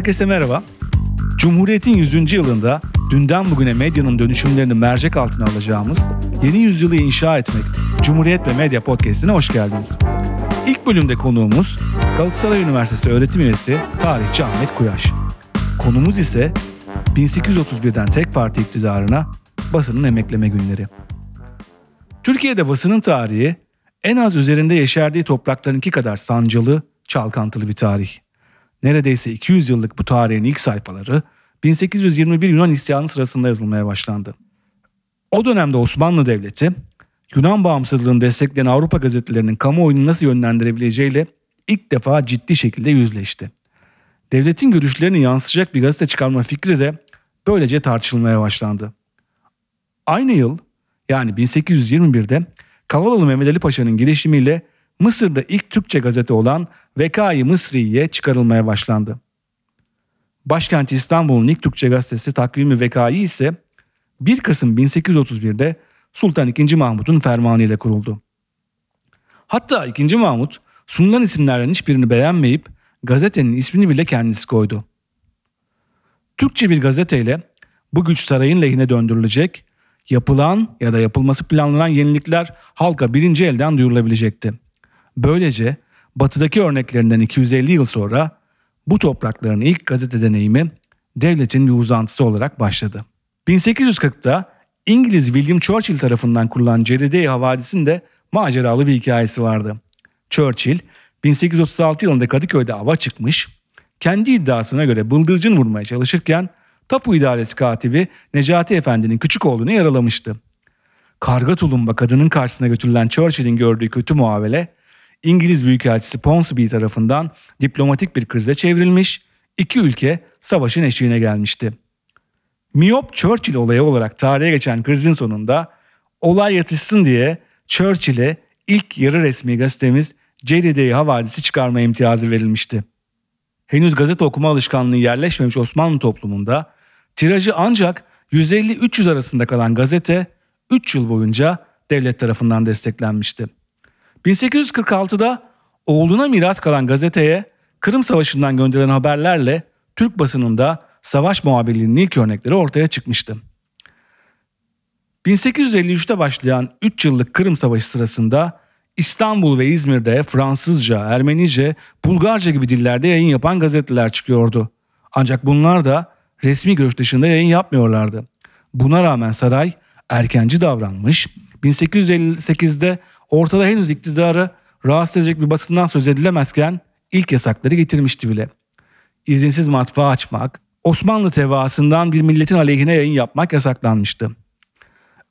Herkese merhaba. Cumhuriyet'in 100. yılında dünden bugüne medyanın dönüşümlerini mercek altına alacağımız Yeni Yüzyılı inşa etmek Cumhuriyet ve Medya Podcast'ine hoş geldiniz. İlk bölümde konuğumuz Galatasaray Üniversitesi öğretim üyesi tarihçi Ahmet Kuyaş. Konumuz ise 1831'den tek parti iktidarına basının emekleme günleri. Türkiye'de basının tarihi en az üzerinde yeşerdiği topraklarınki kadar sancılı, çalkantılı bir tarih. Neredeyse 200 yıllık bu tarihin ilk sayfaları 1821 Yunan isyanı sırasında yazılmaya başlandı. O dönemde Osmanlı Devleti, Yunan bağımsızlığını destekleyen Avrupa gazetelerinin kamuoyunu nasıl yönlendirebileceğiyle ilk defa ciddi şekilde yüzleşti. Devletin görüşlerini yansıtacak bir gazete çıkarma fikri de böylece tartışılmaya başlandı. Aynı yıl yani 1821'de Kavalalı Mehmet Ali Paşa'nın girişimiyle Mısır'da ilk Türkçe gazete olan Vekai Mısri'ye çıkarılmaya başlandı. Başkenti İstanbul'un ilk Türkçe gazetesi Takvimi Vekai ise 1 Kasım 1831'de Sultan II. Mahmut'un fermanı ile kuruldu. Hatta II. Mahmut sunulan isimlerden hiçbirini beğenmeyip gazetenin ismini bile kendisi koydu. Türkçe bir gazeteyle bu güç sarayın lehine döndürülecek, yapılan ya da yapılması planlanan yenilikler halka birinci elden duyurulabilecekti. Böylece batıdaki örneklerinden 250 yıl sonra bu toprakların ilk gazete deneyimi devletin bir uzantısı olarak başladı. 1840'ta İngiliz William Churchill tarafından kurulan Ceride-i Havadis'in de maceralı bir hikayesi vardı. Churchill 1836 yılında Kadıköy'de ava çıkmış, kendi iddiasına göre bıldırcın vurmaya çalışırken tapu idaresi katibi Necati Efendi'nin küçük oğlunu yaralamıştı. Karga tulumba kadının karşısına götürülen Churchill'in gördüğü kötü muamele İngiliz Büyükelçisi Ponsonby tarafından diplomatik bir krize çevrilmiş, iki ülke savaşın eşiğine gelmişti. Miyop Churchill olayı olarak tarihe geçen krizin sonunda olay yatışsın diye Churchill'e ilk yarı resmi gazetemiz Ceride'yi havadisi çıkarma imtiyazı verilmişti. Henüz gazete okuma alışkanlığı yerleşmemiş Osmanlı toplumunda tirajı ancak 150-300 arasında kalan gazete 3 yıl boyunca devlet tarafından desteklenmişti. 1846'da oğluna miras kalan gazeteye Kırım Savaşı'ndan gönderilen haberlerle Türk basınında savaş muhabirliğinin ilk örnekleri ortaya çıkmıştı. 1853'te başlayan 3 yıllık Kırım Savaşı sırasında İstanbul ve İzmir'de Fransızca, Ermenice, Bulgarca gibi dillerde yayın yapan gazeteler çıkıyordu. Ancak bunlar da resmi görüş dışında yayın yapmıyorlardı. Buna rağmen saray erkenci davranmış, 1858'de ortada henüz iktidarı rahatsız edecek bir basından söz edilemezken ilk yasakları getirmişti bile. İzinsiz matbaa açmak, Osmanlı tevaasından bir milletin aleyhine yayın yapmak yasaklanmıştı.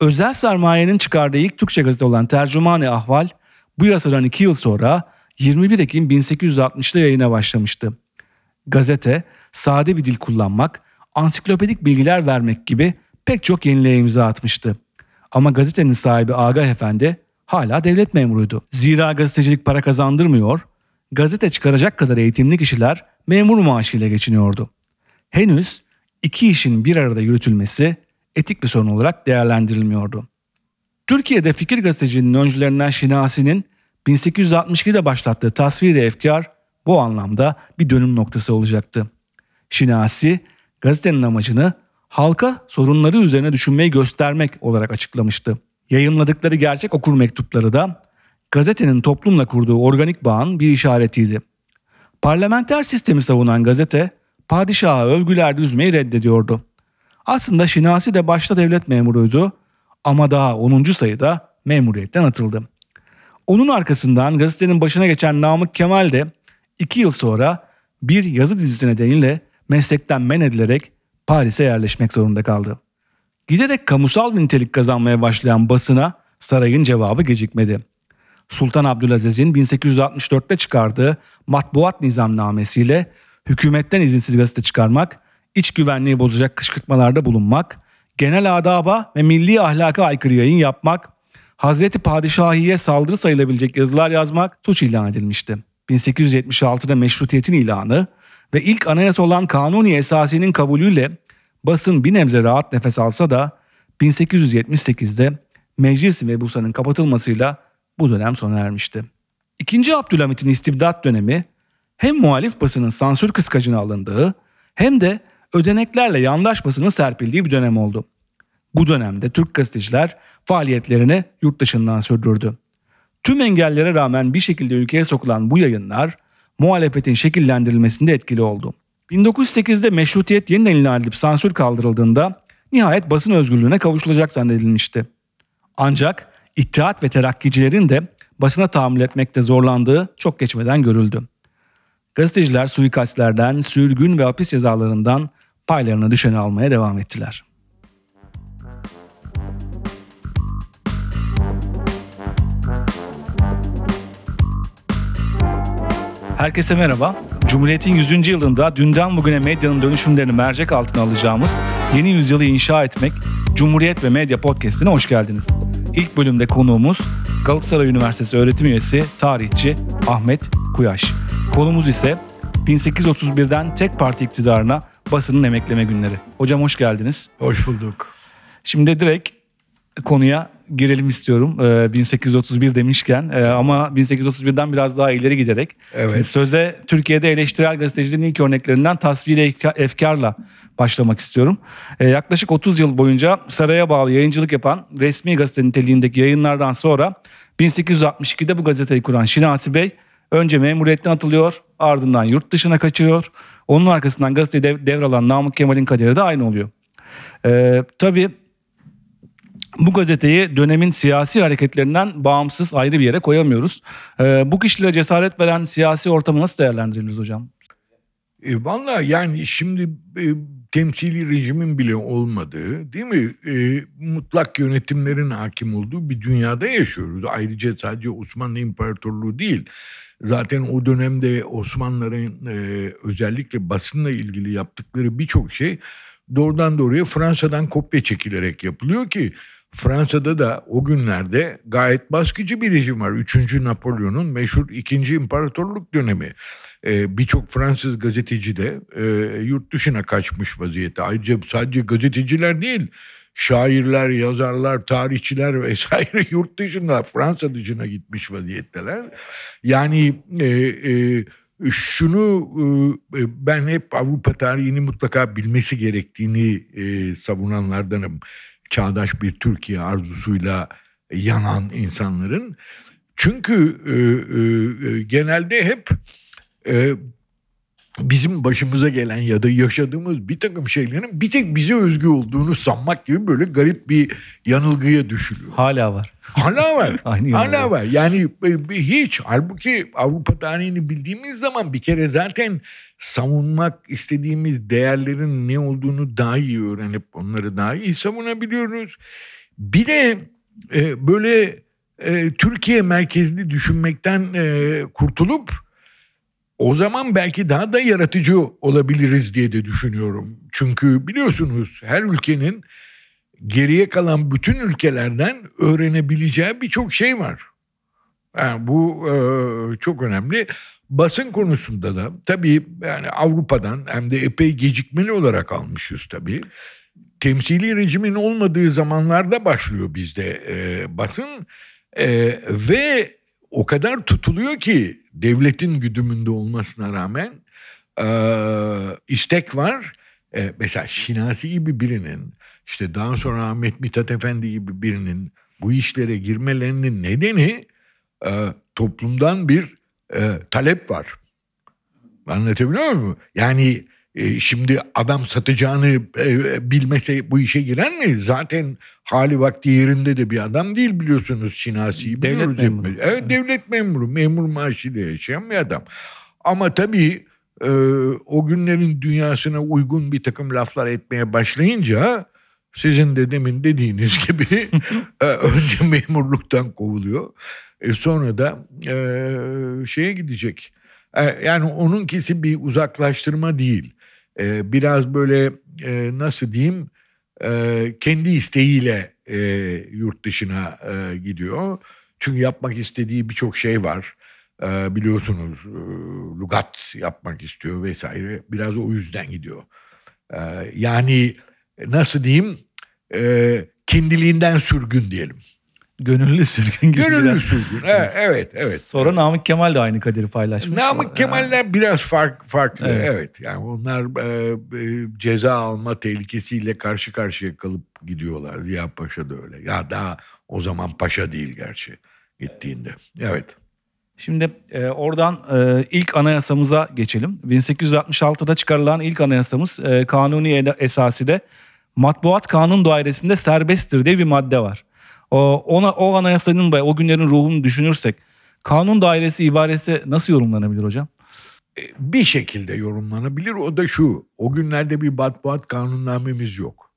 Özel sermayenin çıkardığı ilk Türkçe gazete olan Tercümani Ahval bu yasadan iki yıl sonra 21 Ekim 1860'da yayına başlamıştı. Gazete, sade bir dil kullanmak, ansiklopedik bilgiler vermek gibi pek çok yeniliğe imza atmıştı. Ama gazetenin sahibi Agah Efendi hala devlet memuruydu. Zira gazetecilik para kazandırmıyor, gazete çıkaracak kadar eğitimli kişiler memur maaşıyla geçiniyordu. Henüz iki işin bir arada yürütülmesi etik bir sorun olarak değerlendirilmiyordu. Türkiye'de fikir gazetecinin öncülerinden Şinasi'nin 1862'de başlattığı tasviri efkar bu anlamda bir dönüm noktası olacaktı. Şinasi, gazetenin amacını halka sorunları üzerine düşünmeyi göstermek olarak açıklamıştı. Yayınladıkları gerçek okur mektupları da gazetenin toplumla kurduğu organik bağın bir işaretiydi. Parlamenter sistemi savunan gazete, padişahı övgülerde üzmeyi reddediyordu. Aslında Şinasi de başta devlet memuruydu ama daha 10. sayıda memuriyetten atıldı. Onun arkasından gazetenin başına geçen Namık Kemal de 2 yıl sonra bir yazı dizisi nedeniyle meslekten men edilerek Paris'e yerleşmek zorunda kaldı. Giderek kamusal bir nitelik kazanmaya başlayan basına sarayın cevabı gecikmedi. Sultan Abdülaziz'in 1864'te çıkardığı matbuat nizamnamesiyle hükümetten izinsiz gazete çıkarmak, iç güvenliği bozacak kışkırtmalarda bulunmak, genel adaba ve milli ahlaka aykırı yayın yapmak, Hazreti Padişahi'ye saldırı sayılabilecek yazılar yazmak suç ilan edilmişti. 1876'da meşrutiyetin ilanı ve ilk anayasa olan Kanuni Esasi'nin kabulüyle basın bir nebze rahat nefes alsa da 1878'de meclis ve busanın kapatılmasıyla bu dönem sona ermişti. İkinci Abdülhamit'in istibdat dönemi hem muhalif basının sansür kıskacına alındığı hem de ödeneklerle yandaş basının serpildiği bir dönem oldu. Bu dönemde Türk gazeteciler faaliyetlerini yurt dışından sürdürdü. Tüm engellere rağmen bir şekilde ülkeye sokulan bu yayınlar muhalefetin şekillendirilmesinde etkili oldu. 1908'de meşrutiyet yeniden ilan edilip sansür kaldırıldığında nihayet basın özgürlüğüne kavuşulacak zannedilmişti. Ancak İttihat ve terakkicilerin de basına tahammül etmekte zorlandığı çok geçmeden görüldü. Gazeteciler suikastlerden, sürgün ve hapis cezalarından paylarına düşeni almaya devam ettiler. Herkese merhaba. Cumhuriyet'in 100. yılında dünden bugüne medyanın dönüşümlerini mercek altına alacağımız yeni yüzyılı inşa etmek Cumhuriyet ve Medya Podcast'ine hoş geldiniz. İlk bölümde konuğumuz Galatasaray Üniversitesi öğretim üyesi, tarihçi Ahmet Kuyaş. Konumuz ise 1831'den tek parti iktidarına basının emekleme günleri. Hocam hoş geldiniz. Hoş bulduk. Şimdi direkt konuya girelim istiyorum. Ee, 1831 demişken ee, ama 1831'den biraz daha ileri giderek. Evet. Söze Türkiye'de eleştirel gazeteciliğin ilk örneklerinden tasviri efkarla başlamak istiyorum. Ee, yaklaşık 30 yıl boyunca saraya bağlı yayıncılık yapan resmi gazete niteliğindeki yayınlardan sonra 1862'de bu gazeteyi kuran Şinasi Bey önce memuriyetten atılıyor ardından yurt dışına kaçıyor. Onun arkasından gazeteyi dev, devralan Namık Kemal'in kaderi de aynı oluyor. Ee, tabii bu gazeteyi dönemin siyasi hareketlerinden bağımsız ayrı bir yere koyamıyoruz. Ee, bu kişilere cesaret veren siyasi ortamı nasıl değerlendiririz hocam? E, Valla yani şimdi e, temsili rejimin bile olmadığı değil mi? E, mutlak yönetimlerin hakim olduğu bir dünyada yaşıyoruz. Ayrıca sadece Osmanlı İmparatorluğu değil. Zaten o dönemde Osmanlıların e, özellikle basınla ilgili yaptıkları birçok şey doğrudan doğruya Fransa'dan kopya çekilerek yapılıyor ki Fransa'da da o günlerde gayet baskıcı bir rejim var. Üçüncü Napolyon'un meşhur ikinci imparatorluk dönemi. Ee, Birçok Fransız gazeteci de e, yurt dışına kaçmış vaziyette. Ayrıca sadece gazeteciler değil, şairler, yazarlar, tarihçiler vesaire yurt dışına, Fransa dışına gitmiş vaziyetteler. Yani e, e, şunu ben hep Avrupa tarihini mutlaka bilmesi gerektiğini savunanlardanım çağdaş bir Türkiye arzusuyla yanan insanların. Çünkü e, e, e, genelde hep e, bizim başımıza gelen ya da yaşadığımız bir takım şeylerin bir tek bize özgü olduğunu sanmak gibi böyle garip bir yanılgıya düşülüyor. Hala var. Hala var. Aynı Hala var. Yani e, hiç. Halbuki Avrupa tarihini bildiğimiz zaman bir kere zaten savunmak istediğimiz değerlerin ne olduğunu daha iyi öğrenip onları daha iyi savunabiliyoruz. Bir de e, böyle e, Türkiye merkezli düşünmekten e, kurtulup o zaman belki daha da yaratıcı olabiliriz diye de düşünüyorum. Çünkü biliyorsunuz her ülkenin geriye kalan bütün ülkelerden öğrenebileceği birçok şey var. Yani bu e, çok önemli. Basın konusunda da tabii yani Avrupa'dan hem de epey gecikmeli olarak almışız tabii. Temsili rejimin olmadığı zamanlarda başlıyor bizde e, basın e, ve o kadar tutuluyor ki devletin güdümünde olmasına rağmen e, istek var. E, mesela Şinasi gibi birinin işte daha sonra Ahmet Mithat Efendi gibi birinin bu işlere girmelerinin nedeni e, toplumdan bir e, talep var. Anlatabiliyor muyum? Yani e, şimdi adam satacağını e, bilmese bu işe giren mi? Zaten hali vakti yerinde de bir adam değil biliyorsunuz Şinasi'yi Devlet memuru. Evet, evet devlet memuru. Memur maaşıyla yaşayan bir adam. Ama tabii e, o günlerin dünyasına uygun bir takım laflar etmeye başlayınca sizin de demin dediğiniz gibi e, önce memurluktan kovuluyor. E, sonra da e, şeye gidecek. E, yani onunkisi bir uzaklaştırma değil. E, biraz böyle e, nasıl diyeyim e, kendi isteğiyle e, yurt dışına e, gidiyor. Çünkü yapmak istediği birçok şey var. E, biliyorsunuz e, lugat yapmak istiyor vesaire. Biraz o yüzden gidiyor. E, yani nasıl diyeyim e, kendiliğinden sürgün diyelim. Gönüllü sürgün. Gönüllü sürgün. Evet, evet. evet. Sonra Namık Kemal de aynı kaderi paylaşmış. Namık Kemal'ler biraz fark, farklı. Evet. Evet. Yani onlar e, e, ceza alma tehlikesiyle karşı karşıya kalıp gidiyorlar. Ziya Paşa da öyle. Ya daha o zaman paşa değil gerçi gittiğinde. Evet. Şimdi e, oradan e, ilk anayasamıza geçelim. 1866'da çıkarılan ilk anayasamız e, kanuni esaside matbuat kanun dairesinde serbesttir diye bir madde var. O, ona, o anayasanın ve o günlerin ruhunu düşünürsek kanun dairesi ibaresi nasıl yorumlanabilir hocam? E, Bir şekilde yorumlanabilir. O da şu. O günlerde bir matbuat kanunnamemiz yok.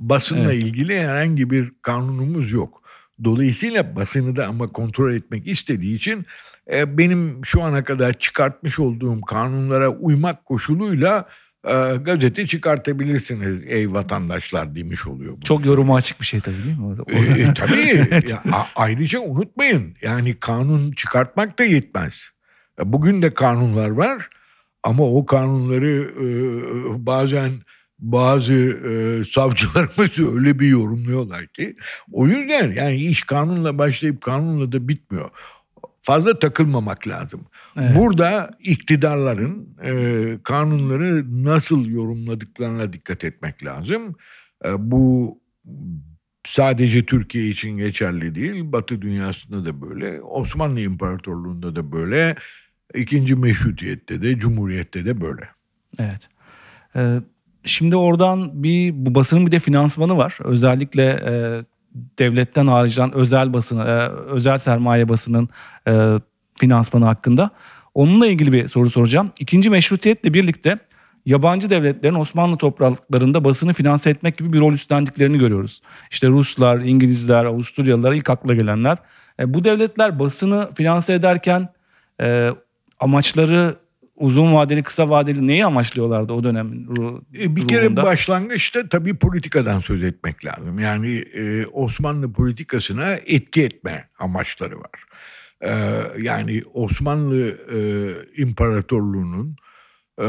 Basınla Evet. ilgili herhangi bir kanunumuz yok. Dolayısıyla basını da ama kontrol etmek istediği için e, benim şu ana kadar çıkartmış olduğum kanunlara uymak koşuluyla e, gazete çıkartabilirsiniz ey vatandaşlar demiş oluyor. bunu. Çok yoruma açık bir şey tabii değil mi? E, e, tabii. Ya, a- ayrıca unutmayın yani kanun çıkartmak da yetmez. E, Bugün de kanunlar var ama o kanunları e, bazen bazı e, savcılarımız öyle bir yorumluyorlar ki o yüzden yani iş kanunla başlayıp kanunla da bitmiyor. Fazla takılmamak lazım. Evet. Burada iktidarların e, kanunları nasıl yorumladıklarına dikkat etmek lazım. E, bu sadece Türkiye için geçerli değil. Batı dünyasında da böyle. Osmanlı İmparatorluğu'nda da böyle. İkinci meşrutiyette de, cumhuriyette de böyle. Evet. Ee, şimdi oradan bir bu basının bir de finansmanı var. Özellikle e, devletten haricden özel basını, e, özel sermaye basının e, finansmanı hakkında. Onunla ilgili bir soru soracağım. İkinci meşrutiyetle birlikte yabancı devletlerin Osmanlı topraklarında basını finanse etmek gibi bir rol üstlendiklerini görüyoruz. İşte Ruslar, İngilizler, Avusturyalılar ilk akla gelenler. E, bu devletler basını finanse ederken e, amaçları uzun vadeli, kısa vadeli neyi amaçlıyorlardı o dönemin ru- E, Bir kere ruhunda? başlangıçta tabii politikadan söz etmek lazım. Yani e, Osmanlı politikasına etki etme amaçları var. E, yani Osmanlı e, İmparatorluğu'nun e,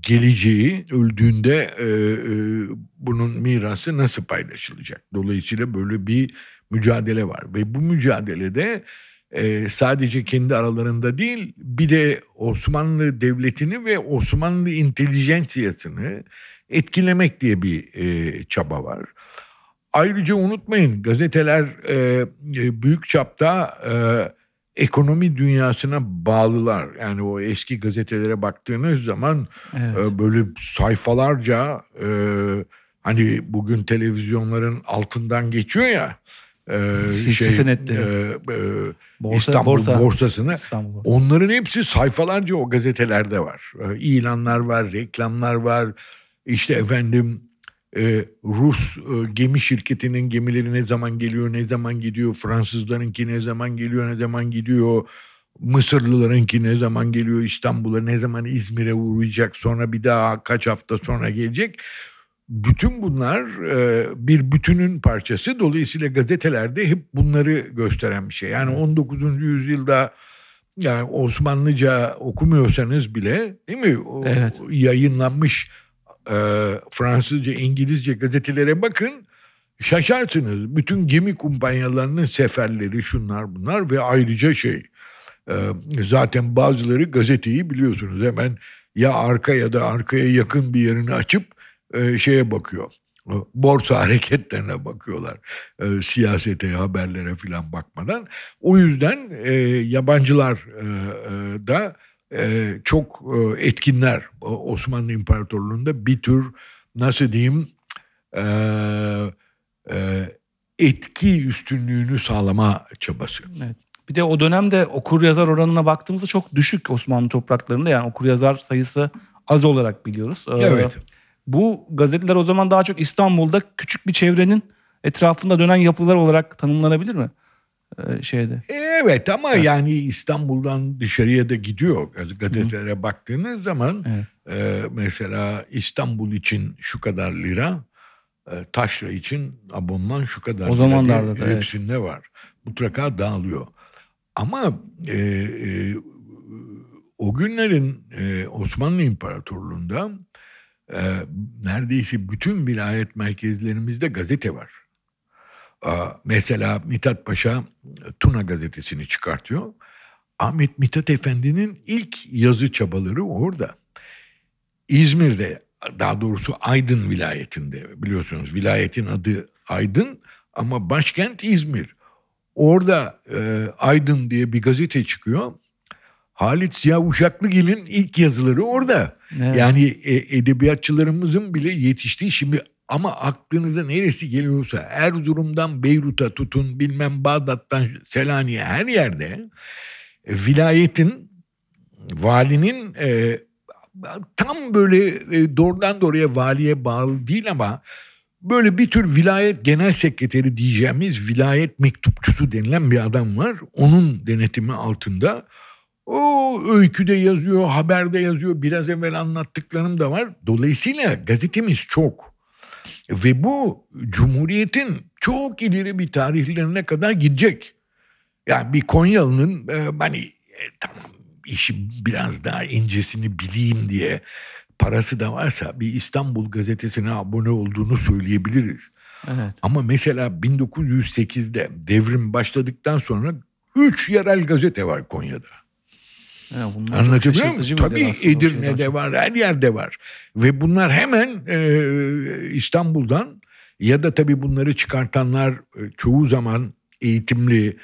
geleceği öldüğünde e, e, bunun mirası nasıl paylaşılacak? Dolayısıyla böyle bir mücadele var ve bu mücadelede e, sadece kendi aralarında değil bir de Osmanlı Devleti'ni ve Osmanlı intelijansiyasını etkilemek diye bir e, çaba var. Ayrıca unutmayın gazeteler e, e, büyük çapta e, ekonomi dünyasına bağlılar. Yani o eski gazetelere baktığınız zaman Evet. e, böyle sayfalarca e, hani bugün televizyonların altından geçiyor ya e, senetleri. e, e, Borsa- İstanbul borsa. borsasını İstanbul'da. Onların hepsi sayfalarca o gazetelerde var. Ee, İlanlar var, reklamlar var. İşte efendim e, Rus e, gemi şirketinin gemileri ne zaman geliyor, ne zaman gidiyor. Fransızlarınki ne zaman geliyor, ne zaman gidiyor. Mısırlılarınki ne zaman geliyor İstanbul'a, ne zaman İzmir'e uğrayacak, sonra bir daha kaç hafta sonra gelecek. Bütün bunlar e, bir bütünün parçası. Dolayısıyla gazetelerde hep bunları gösteren bir şey. Yani 19. yüzyılda yani Osmanlıca okumuyorsanız bile değil mi? O Evet. yayınlanmış e, Fransızca, İngilizce gazetelere bakın. Şaşarsınız. Bütün gemi kumpanyalarının seferleri şunlar bunlar ve ayrıca şey e, zaten bazıları gazeteyi biliyorsunuz hemen ya arka ya da arkaya yakın bir yerini açıp e, şeye bakıyor. E, Borsa hareketlerine bakıyorlar. E, siyasete, haberlere filan bakmadan. O yüzden e, yabancılar e, e, da çok e, etkinler Osmanlı İmparatorluğu'nda bir tür nasıl diyeyim e, e, etki üstünlüğünü sağlama çabası. Evet. Bir de o dönemde okur yazar oranına baktığımızda çok düşük Osmanlı topraklarında yani okur yazar sayısı az olarak biliyoruz. Ee, Evet. Bu gazeteler o zaman daha çok İstanbul'da küçük bir çevrenin etrafında dönen yapılar olarak tanımlanabilir mi? Ee, şeyde. Evet ama yani İstanbul'dan dışarıya da gidiyor Gaz- gazetelere baktığınız zaman Evet. e, mesela İstanbul için şu kadar lira e, Taşra için abonman şu kadar O zamanlarda da, evet. hepsinde var. Mutlaka dağılıyor. Ama e, e, o günlerin e, Osmanlı İmparatorluğu'nda e, neredeyse bütün vilayet merkezlerimizde gazete var. Mesela Mithat Paşa Tuna gazetesini çıkartıyor. Ahmet Mithat Efendi'nin ilk yazı çabaları orada. İzmir'de daha doğrusu Aydın vilayetinde biliyorsunuz vilayetin adı Aydın ama başkent İzmir. Orada e, Aydın diye bir gazete çıkıyor. Halit Ziya Uşaklıgil'in ilk yazıları orada. Evet. Yani e, edebiyatçılarımızın bile yetiştiği şimdi ama aklınıza neresi geliyorsa Erzurum'dan Beyrut'a tutun bilmem Bağdat'tan Selanik'e her yerde e, vilayetin valinin e, tam böyle e, doğrudan doğruya valiye bağlı değil ama böyle bir tür vilayet genel sekreteri diyeceğimiz vilayet mektupçusu denilen bir adam var. Onun denetimi altında o öyküde yazıyor, haberde yazıyor. Biraz evvel anlattıklarım da var. Dolayısıyla gazetemiz çok. Ve bu Cumhuriyet'in çok ileri bir tarihlerine kadar gidecek. Yani bir Konyalı'nın e, hani e, tamam işi biraz daha incesini bileyim diye parası da varsa bir İstanbul gazetesine abone olduğunu söyleyebiliriz. Evet. Ama mesela 1908'de devrim başladıktan sonra 3 yerel gazete var Konya'da. Evet, bunlar Anlatabiliyor muyum? Tabii. Edirne'de var, her yerde var. Ve bunlar hemen e, İstanbul'dan ya da tabii bunları çıkartanlar e, çoğu zaman eğitimli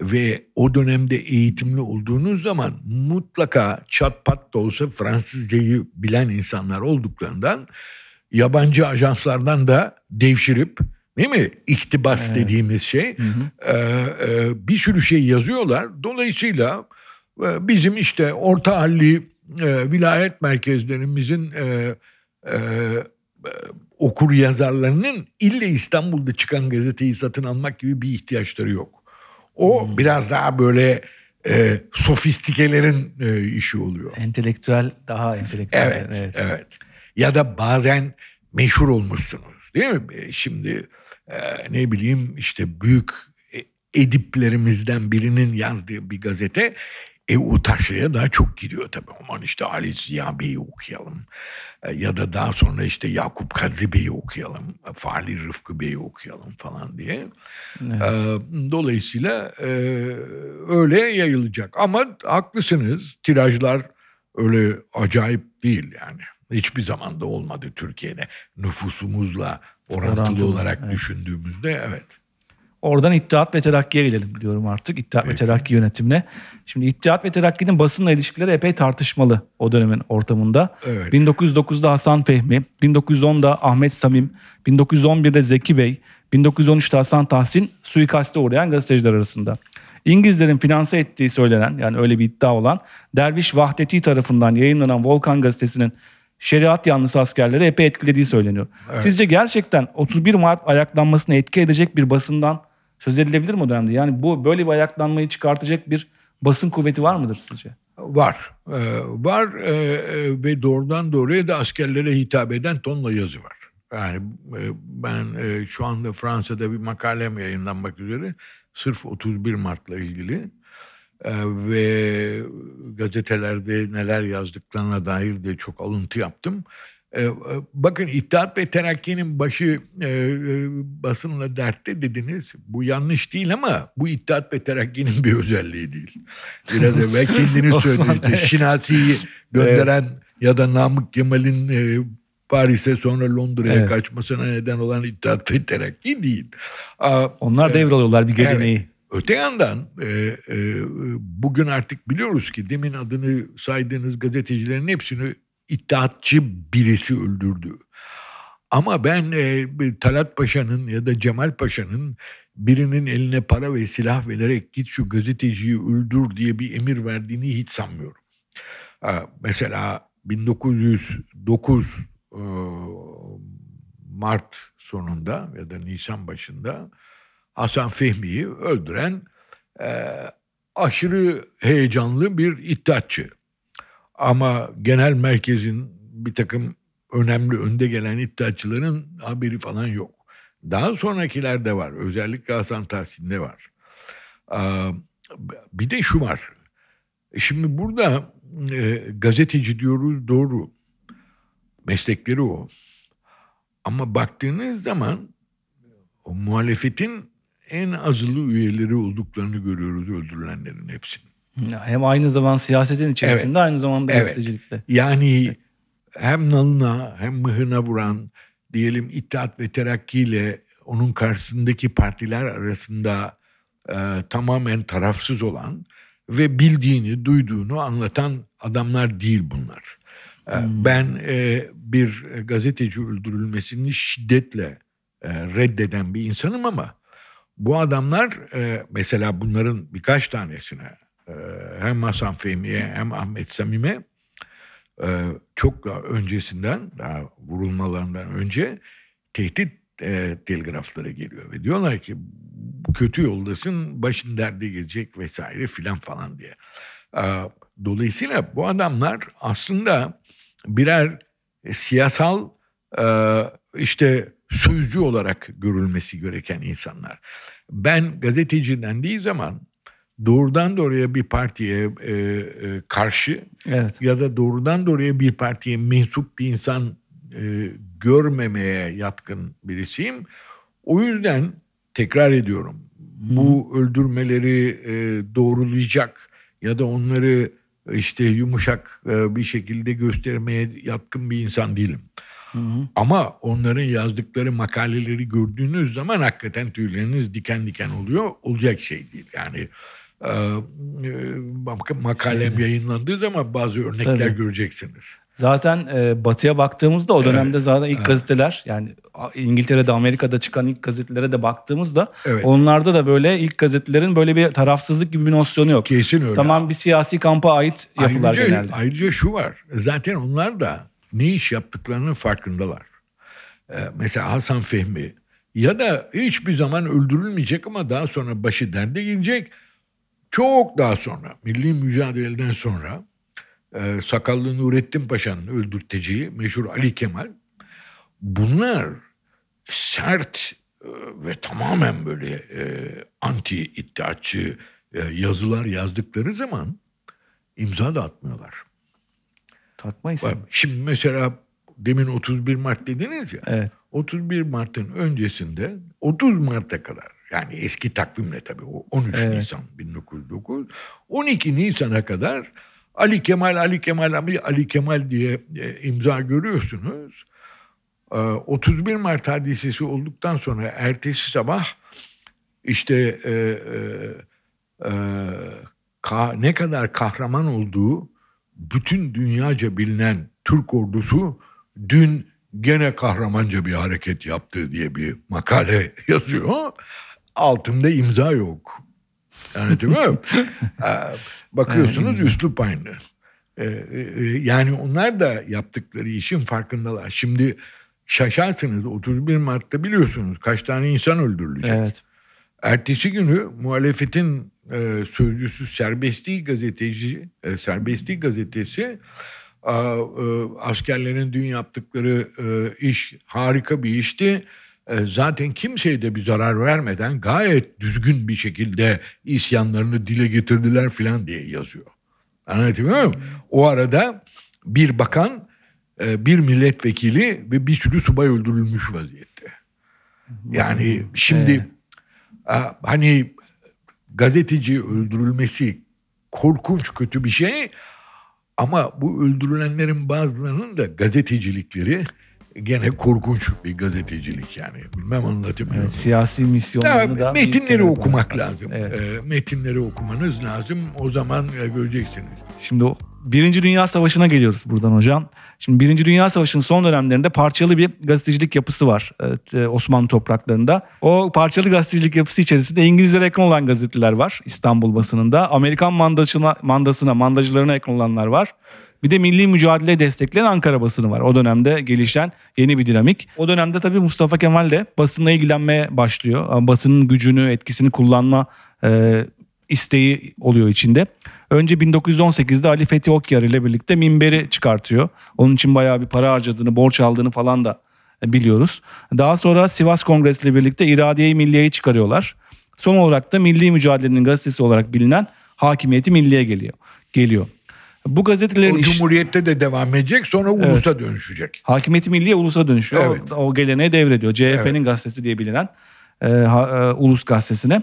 ve o dönemde eğitimli olduğunuz zaman mutlaka çat pat da olsa Fransızcayı bilen insanlar olduklarından yabancı ajanslardan da devşirip değil mi? İktibas Evet. dediğimiz şey Hı hı. e, e, bir sürü şey yazıyorlar. Dolayısıyla bizim işte orta halli e, vilayet merkezlerimizin e, e, e, okur yazarlarının ille İstanbul'da çıkan gazeteyi satın almak gibi bir ihtiyaçları yok. O Hmm. biraz daha böyle e, sofistikelerin e, işi oluyor. Entelektüel daha entelektüel. Evet, evet, Ya da bazen meşhur olmuşsunuz değil mi? E, Şimdi e, ne bileyim işte büyük e, ediplerimizden birinin yazdığı bir gazete e, o taşraya daha çok gidiyor tabii. Aman işte Ali Ziya Bey'i okuyalım. E, ya da daha sonra işte Yakup Kadri Bey'i okuyalım. e, Fahri Rıfkı Bey'i okuyalım falan diye. Evet. Ee, Dolayısıyla e, öyle yayılacak. Ama haklısınız tirajlar öyle acayip değil yani. Hiçbir zaman da olmadı Türkiye'de. Nüfusumuzla orantılı, Orantılı, olarak evet. düşündüğümüzde evet. Oradan İttihat ve Terakki'ye gelelim diyorum artık. İttihat ve Peki. Terakki yönetimine. Şimdi İttihat ve Terakki'nin basınla ilişkileri epey tartışmalı o dönemin ortamında. Evet. 1909'da Hasan Fehmi, 1910'da Ahmet Samim, 1911'de Zeki Bey, 1913'te Hasan Tahsin suikaste uğrayan gazeteciler arasında. İngilizlerin finanse ettiği söylenen yani öyle bir iddia olan Derviş Vahdeti tarafından yayınlanan Volkan gazetesinin şeriat yanlısı askerleri epey etkilediği söyleniyor. Sizce gerçekten 31 Mart ayaklanmasına etki edecek bir basından söz edilebilir mi o dönemde? Yani bu böyle bir ayaklanmayı çıkartacak bir basın kuvveti var mıdır sizce? Var. Ee, var e, e, ve doğrudan doğruya da askerlere hitap eden tonla yazı var. Yani e, ben e, şu anda Fransa'da bir makalem yayınlanmak üzere sırf 31 Mart'la ilgili e, ve gazetelerde neler yazdıklarına dair de çok alıntı yaptım. E, e, bakın İttihat ve Terakki'nin başı e, e, basınla dertte dediniz. Bu yanlış değil ama bu İttihat ve Terakki'nin bir özelliği değil. Biraz evvel kendiniz söylediniz. evet. Şinasi'yi gönderen ya da Namık Kemal'in e, Paris'e sonra Londra'ya Evet. kaçmasına neden olan İttihat ve Terakki değil. Aa, Onlar e, devralıyorlar bir geleneği. Evet. Öte yandan e, e, bugün artık biliyoruz ki demin adını saydığınız gazetecilerin hepsini iddiatçı birisi öldürdü. Ama ben e, Talat Paşa'nın ya da Cemal Paşa'nın birinin eline para ve silah vererek git şu gazeteciyi öldür diye bir emir verdiğini hiç sanmıyorum. Ha, mesela 1909 e, Mart sonunda ya da Nisan başında Hasan Fehmi'yi öldüren e, aşırı heyecanlı bir iddiatçı. Ama genel merkezin bir takım önemli önde gelen iddiatçıların haberi falan yok. Daha sonrakiler de var. Özellikle Hasan Tahsin'de var. Bir de şu var. Şimdi burada e, gazeteci diyoruz doğru. Meslekleri o. Ama baktığınız zaman o muhalefetin en azılı üyeleri olduklarını görüyoruz öldürülenlerin hepsinin. Hem aynı zaman siyasetin içerisinde Evet. aynı zamanda Evet. gazetecilikte. Yani hem nalına hem mıhına vuran diyelim İttihat ve Terakki ile onun karşısındaki partiler arasında e, tamamen tarafsız olan ve bildiğini, duyduğunu anlatan adamlar değil bunlar. E, Ben e, bir gazeteci öldürülmesini şiddetle e, reddeden bir insanım ama bu adamlar e, mesela bunların birkaç tanesine hem Hasan Fehmi'ye hem Ahmet Samim'e e, çok daha öncesinden daha vurulmalarından önce tehdit e, telgrafları geliyor ve diyorlar ki "Bu kötü yoldasın başın derde girecek vesaire filan falan diye. E, dolayısıyla bu adamlar aslında birer e, siyasal e, işte sözcü olarak görülmesi gereken insanlar. Ben gazeteci dendiği zaman doğrudan doğruya bir partiye e, e, karşı Evet. ya da doğrudan doğruya bir partiye mensup bir insan e, görmemeye yatkın birisiyim. O yüzden tekrar ediyorum bu öldürmeleri e, doğrulayacak ya da onları işte yumuşak e, bir şekilde göstermeye yatkın bir insan değilim. Hı hı. Ama onların yazdıkları makaleleri gördüğünüz zaman hakikaten tüyleriniz diken diken oluyor. Olacak şey değil. Yani e, e, makalem yayınlandığı zaman bazı örnekler Tabii. göreceksiniz. Zaten e, batıya baktığımızda o Evet. dönemde zaten ilk Evet. gazeteler yani İngiltere'de Amerika'da çıkan ilk gazetelere de baktığımızda Evet. onlarda da böyle ilk gazetelerin böyle bir tarafsızlık gibi bir nosyonu yok. Kesin öyle. Tamam bir siyasi kampa ait yapılar ayrıca, genelde. ayrıca şu var. Zaten onlar da ne iş yaptıklarının farkındalar. Ee, mesela Hasan Fehmi ya da hiçbir zaman öldürülmeyecek ama daha sonra başı derde girecek. Çok daha sonra milli mücadeleden sonra e, Sakallı Nurettin Paşa'nın öldürteceği meşhur Ali Kemal bunlar sert e, ve tamamen böyle e, anti iddiatçı e, yazılar yazdıkları zaman imza da atmıyorlar. Takma isim. Şimdi mesela demin 31 Mart dediniz ya. Evet. 31 Mart'ın öncesinde 30 Mart'a kadar yani eski takvimle tabii o 13 Evet. Nisan 1909 12 Nisan'a kadar Ali Kemal Ali Kemal Ali, Ali Kemal diye e, imza görüyorsunuz. E, 31 Mart hadisesi olduktan sonra ertesi sabah işte e, e, e, ka- ne kadar kahraman olduğu bütün dünyaca bilinen Türk ordusu dün gene kahramanca bir hareket yaptı diye bir makale yazıyor. Altında imza yok. Anlatabiliyor muyum? Ee, Bakıyorsunuz üslup aynı. Ee, e, Yani onlar da yaptıkları işin farkındalar. Şimdi şaşarsınız 31 Mart'ta biliyorsunuz kaç tane insan öldürülecek. Evet. Ertesi günü muhalefetin e, sözcüsü Serbestlik gazeteci, e, Serbestlik gazetesi a, e, askerlerin dün yaptıkları e, iş harika bir işti. E, zaten kimseye de bir zarar vermeden gayet düzgün bir şekilde isyanlarını dile getirdiler filan diye yazıyor. Anlatabiliyor muyum? O arada bir bakan, e, bir milletvekili ve bir sürü subay öldürülmüş vaziyette. Yani şimdi hani gazeteci öldürülmesi korkunç kötü bir şey ama bu öldürülenlerin bazılarının da gazetecilikleri gene korkunç bir gazetecilik yani. Bilmem anlatabiliyor Evet, siyasi misyonlarını da metinleri okumak lazım. Evet. Ee, metinleri okumanız lazım. O zaman e, göreceksiniz. Şimdi o Birinci Dünya Savaşı'na geliyoruz buradan hocam. Şimdi Birinci Dünya Savaşı'nın son dönemlerinde parçalı bir gazetecilik yapısı var evet, e, Osmanlı topraklarında. O parçalı gazetecilik yapısı içerisinde İngilizlere yakın olan gazeteler var İstanbul basınında. Amerikan mandasına, mandasına, mandacılarına yakın olanlar var. Bir de milli mücadele destekleyen Ankara basını var. O dönemde gelişen yeni bir dinamik. O dönemde tabii Mustafa Kemal de basınla ilgilenmeye başlıyor. Basının gücünü, etkisini kullanma e, isteği oluyor içinde. Önce 1918'de Ali Fethi Okyar ile birlikte minberi çıkartıyor. Onun için bayağı bir para harcadığını, borç aldığını falan da biliyoruz. Daha sonra Sivas Kongresi ile birlikte İradiye-i Milliye'yi çıkarıyorlar. Son olarak da Milli Mücadele'nin gazetesi olarak bilinen Hakimiyeti Milliye geliyor. Geliyor. Bu gazetelerin O iş- Cumhuriyette de devam edecek sonra ulusa dönüşecek. Hakimiyeti Milliye ulusa dönüşüyor. Evet. O, o geleneğe devrediyor. CHP'nin gazetesi diye bilinen. e, ha- e, Ulus Gazetesi'ne.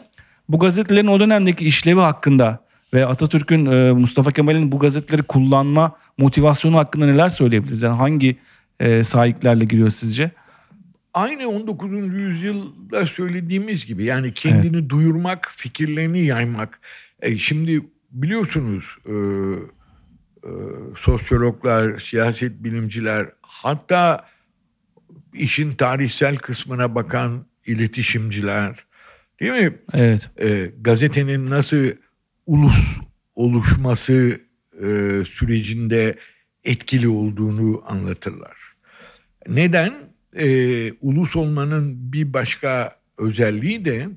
Bu gazetelerin o dönemdeki işlevi hakkında ve Atatürk'ün e, Mustafa Kemal'in bu gazeteleri kullanma motivasyonu hakkında neler söyleyebiliriz? Yani hangi e, sahiplerle giriyor sizce? Aynı 19. yüzyılda söylediğimiz gibi yani kendini duyurmak, fikirlerini yaymak. E, şimdi biliyorsunuz e, e, sosyologlar, siyaset bilimciler hatta işin tarihsel kısmına bakan iletişimciler değil mi? Evet. e, gazetenin nasıl ulus oluşması e, sürecinde etkili olduğunu anlatırlar. Neden? E, ulus olmanın bir başka özelliği de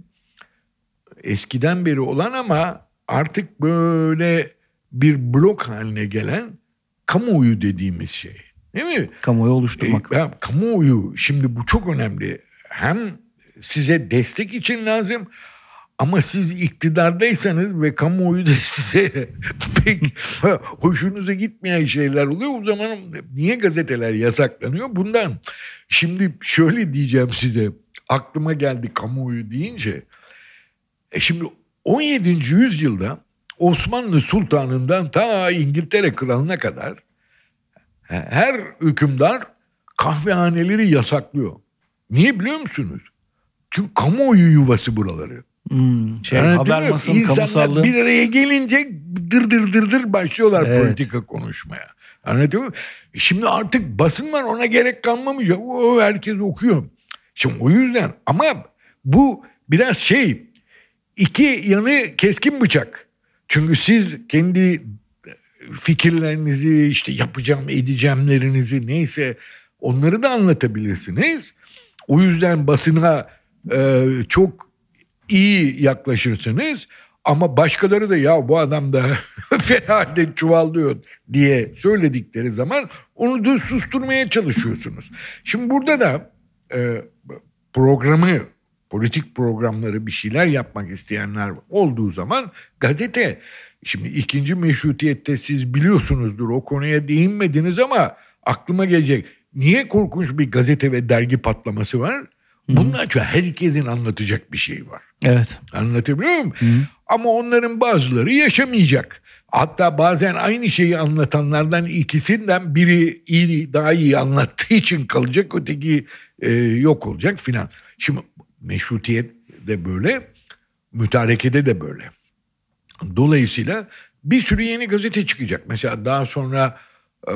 eskiden beri olan ama artık böyle bir blok haline gelen kamuoyu dediğimiz şey. Değil mi? Kamuoyu oluşturmak. E, ya, kamuoyu şimdi bu çok önemli. Hem size destek için lazım ama siz iktidardaysanız ve kamuoyu da size pek hoşunuza gitmeyen şeyler oluyor. O zaman niye gazeteler yasaklanıyor? Bundan. Şimdi şöyle diyeceğim size. Aklıma geldi kamuoyu deyince. E şimdi 17. yüzyılda Osmanlı Sultanı'ndan ta İngiltere Kralı'na kadar her hükümdar kahvehaneleri yasaklıyor. Niye biliyor musunuz? Çünkü kamuoyu yuvası buraları. Hmm, şey, Yani haber masın, İnsanlar kamusallığı. bir araya gelince dır dır dır dır başlıyorlar Evet. politika konuşmaya. Anladın mı? Şimdi artık basın var ona gerek kalmamış. O, herkes okuyor. Şimdi o yüzden ama bu biraz şey iki yanı keskin bıçak. Çünkü siz kendi fikirlerinizi işte yapacağım edeceğimlerinizi neyse onları da anlatabilirsiniz. O yüzden basına e, çok iyi yaklaşırsınız ama başkaları da ya bu adam da fena halde çuvallıyor diye söyledikleri zaman onu da susturmaya çalışıyorsunuz. Şimdi burada da e, programı politik programları bir şeyler yapmak isteyenler olduğu zaman gazete şimdi ikinci meşrutiyette siz biliyorsunuzdur o konuya değinmediniz ama aklıma gelecek. Niye korkunç bir gazete ve dergi patlaması var? Bunlar çünkü herkesin anlatacak bir şey var. Evet. Anlatabiliyor muyum? Ama onların bazıları yaşamayacak. Hatta bazen aynı şeyi anlatanlardan ikisinden biri iyi, daha iyi anlattığı için kalacak, öteki e, yok olacak filan. Şimdi meşrutiyet de böyle, mütarekede de böyle. Dolayısıyla bir sürü yeni gazete çıkacak. Mesela daha sonra e,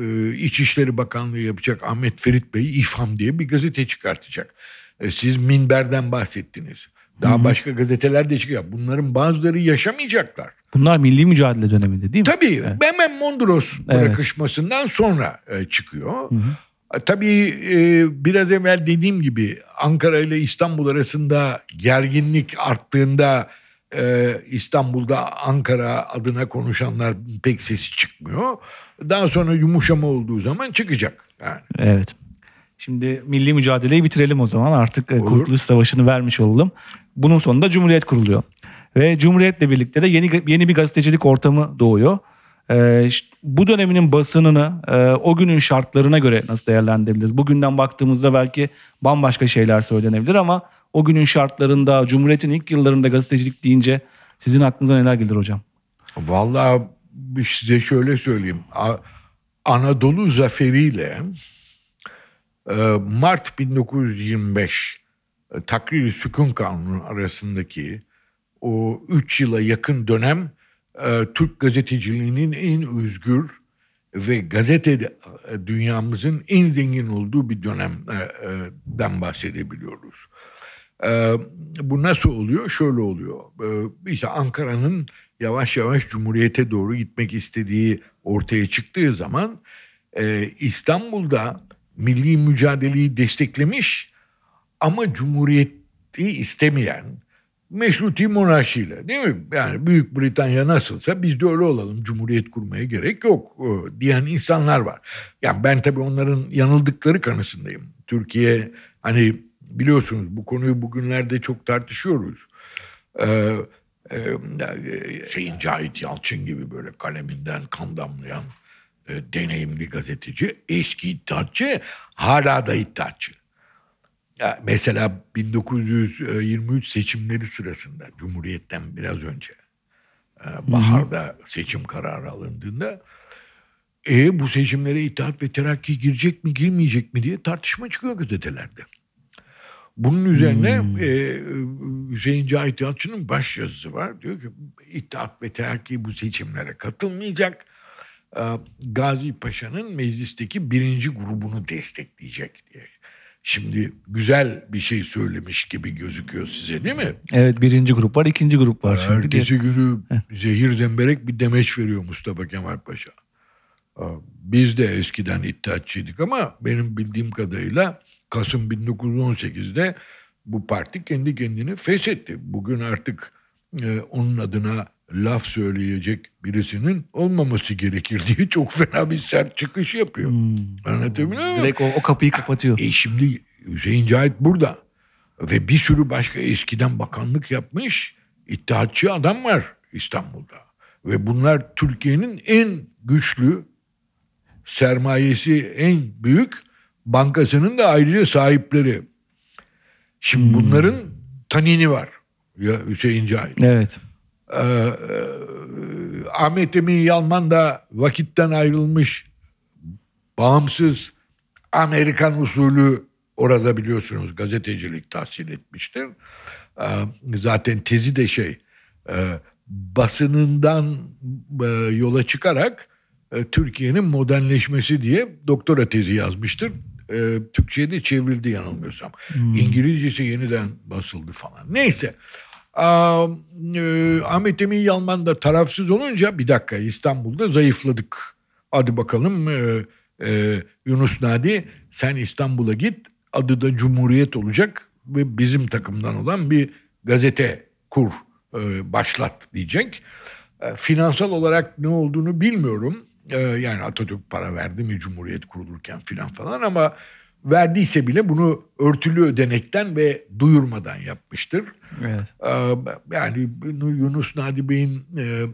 e, İçişleri Bakanlığı yapacak Ahmet Ferit Bey İFAM diye bir gazete çıkartacak. E, siz Minber'den bahsettiniz. Daha başka gazeteler de çıkacak. Bunların bazıları yaşamayacaklar. Bunlar milli mücadele döneminde değil mi? Tabii Evet. hemen Mondros Evet. bırakışmasından sonra e, çıkıyor. E, Tabii e, biraz evvel dediğim gibi Ankara ile İstanbul arasında gerginlik arttığında e, İstanbul'da Ankara adına konuşanlar pek sesi çıkmıyor. Daha sonra yumuşama olduğu zaman çıkacak. Yani. Evet. Şimdi milli mücadeleyi bitirelim o zaman. Artık e, Olur. Kurtuluş Savaşı'nı vermiş olalım. Bunun sonunda Cumhuriyet kuruluyor. Ve Cumhuriyet'le birlikte de yeni yeni bir gazetecilik ortamı doğuyor. Ş- bu döneminin basınını e, o günün şartlarına göre nasıl değerlendirebiliriz? Bugünden baktığımızda belki bambaşka şeyler söylenebilir ama o günün şartlarında Cumhuriyet'in ilk yıllarında gazetecilik deyince sizin aklınıza neler gelir hocam? Vallahi size şöyle söyleyeyim. Anadolu zaferiyle e, Mart 1925 e, Takrir-i Sükun Kanunu arasındaki o 3 yıla yakın dönem e, Türk gazeteciliğinin en özgür ve gazete e, dünyamızın en zengin olduğu bir dönemden bahsedebiliyoruz. Ee, bu nasıl oluyor? Şöyle oluyor. Ee, işte Ankara'nın yavaş yavaş Cumhuriyet'e doğru gitmek istediği ortaya çıktığı zaman e, İstanbul'da milli mücadeleyi desteklemiş ama Cumhuriyet'i istemeyen meşruti monarşiyle değil mi? Yani Büyük Britanya nasılsa biz de öyle olalım. Cumhuriyet kurmaya gerek yok e, diyen insanlar var. Yani ben tabii onların yanıldıkları kanısındayım. Türkiye hani biliyorsunuz bu konuyu bugünlerde çok tartışıyoruz. Ee, e, Sayın Cahit Yalçın gibi böyle kaleminden kan damlayan e, deneyimli gazeteci, eski iddiatçı, hala da iddiatçı. Ya mesela 1923 seçimleri sırasında Cumhuriyet'ten biraz önce e, baharda seçim kararı alındığında e, bu seçimlere İttihat ve Terakki girecek mi girmeyecek mi diye tartışma çıkıyor gazetelerde. Bunun üzerine Hmm. e, Hüseyin Cahit Yalçın'ın baş yazısı var. Diyor ki İttihat ve Terakki bu seçimlere katılmayacak. E, Gazi Paşa'nın meclisteki birinci grubunu destekleyecek diye. Şimdi güzel bir şey söylemiş gibi gözüküyor size değil mi? Evet birinci grup var, ikinci grup var şimdi. Ertesi günü zehir zemberek bir demeç veriyor Mustafa Kemal Paşa. Biz de eskiden iddiatçıydık ama benim bildiğim kadarıyla Kasım 1918'de bu parti kendi kendini feshetti. Bugün artık e, onun adına laf söyleyecek birisinin olmaması gerekir diye çok fena bir sert çıkış yapıyor. Hmm. Anlatabiliyor muyum? Direkt o, o kapıyı kapatıyor. E şimdi Hüseyin Cahit burada. Ve bir sürü başka eskiden bakanlık yapmış iddiatçı adam var İstanbul'da. Ve bunlar Türkiye'nin en güçlü sermayesi en büyük bankasının da ayrıca sahipleri. Şimdi bunların tanini var. Ya Hüseyin Cahit. Evet. Ee, e, Ahmet Emin Yalman da vakitten ayrılmış bağımsız Amerikan usulü orada biliyorsunuz gazetecilik tahsil etmiştir. Ee, zaten tezi de şey e, basınından e, yola çıkarak e, Türkiye'nin modernleşmesi diye doktora tezi yazmıştır. E, Türkçe'ye de çevrildi yanılmıyorsam. İngilizcesi yeniden basıldı falan. Neyse. Aa, e, Ahmet Emin Yalman da tarafsız olunca bir dakika İstanbul'da zayıfladık. Hadi bakalım e, e, Yunus Nadi sen İstanbul'a git adı da Cumhuriyet olacak ve bizim takımdan olan bir gazete kur e, başlat diyecek. E, finansal olarak ne olduğunu bilmiyorum. E, yani Atatürk para verdi mi Cumhuriyet kurulurken filan falan ama verdiyse bile bunu örtülü ödenekten ve duyurmadan yapmıştır. Evet. Ee, Yani Yunus Nadi Bey'in e,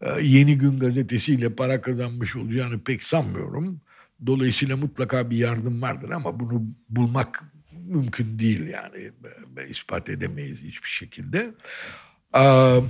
e, Yeni Gün gazetesiyle para kazanmış olacağını pek sanmıyorum. Dolayısıyla mutlaka bir yardım vardır ama bunu bulmak mümkün değil yani. E, ispat edemeyiz hiçbir şekilde. Ee,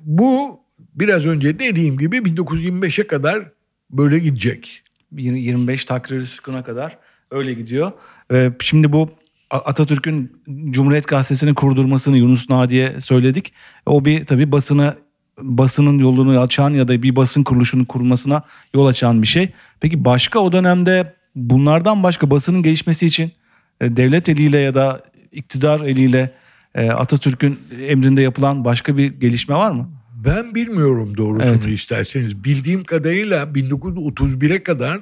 Bu biraz önce dediğim gibi 1925'e kadar böyle gidecek. 25 takrir sükuna kadar öyle gidiyor. Ee, şimdi bu Atatürk'ün Cumhuriyet Gazetesi'ni kurdurmasını Yunus Nadi'ye söyledik. O bir tabii basını basının yolunu açan ya da bir basın kuruluşunun kurulmasına yol açan bir şey. Peki başka o dönemde bunlardan başka basının gelişmesi için e, devlet eliyle ya da iktidar eliyle e, Atatürk'ün emrinde yapılan başka bir gelişme var mı? Ben bilmiyorum doğrusunu Evet. isterseniz. Bildiğim kadarıyla 1931'e kadar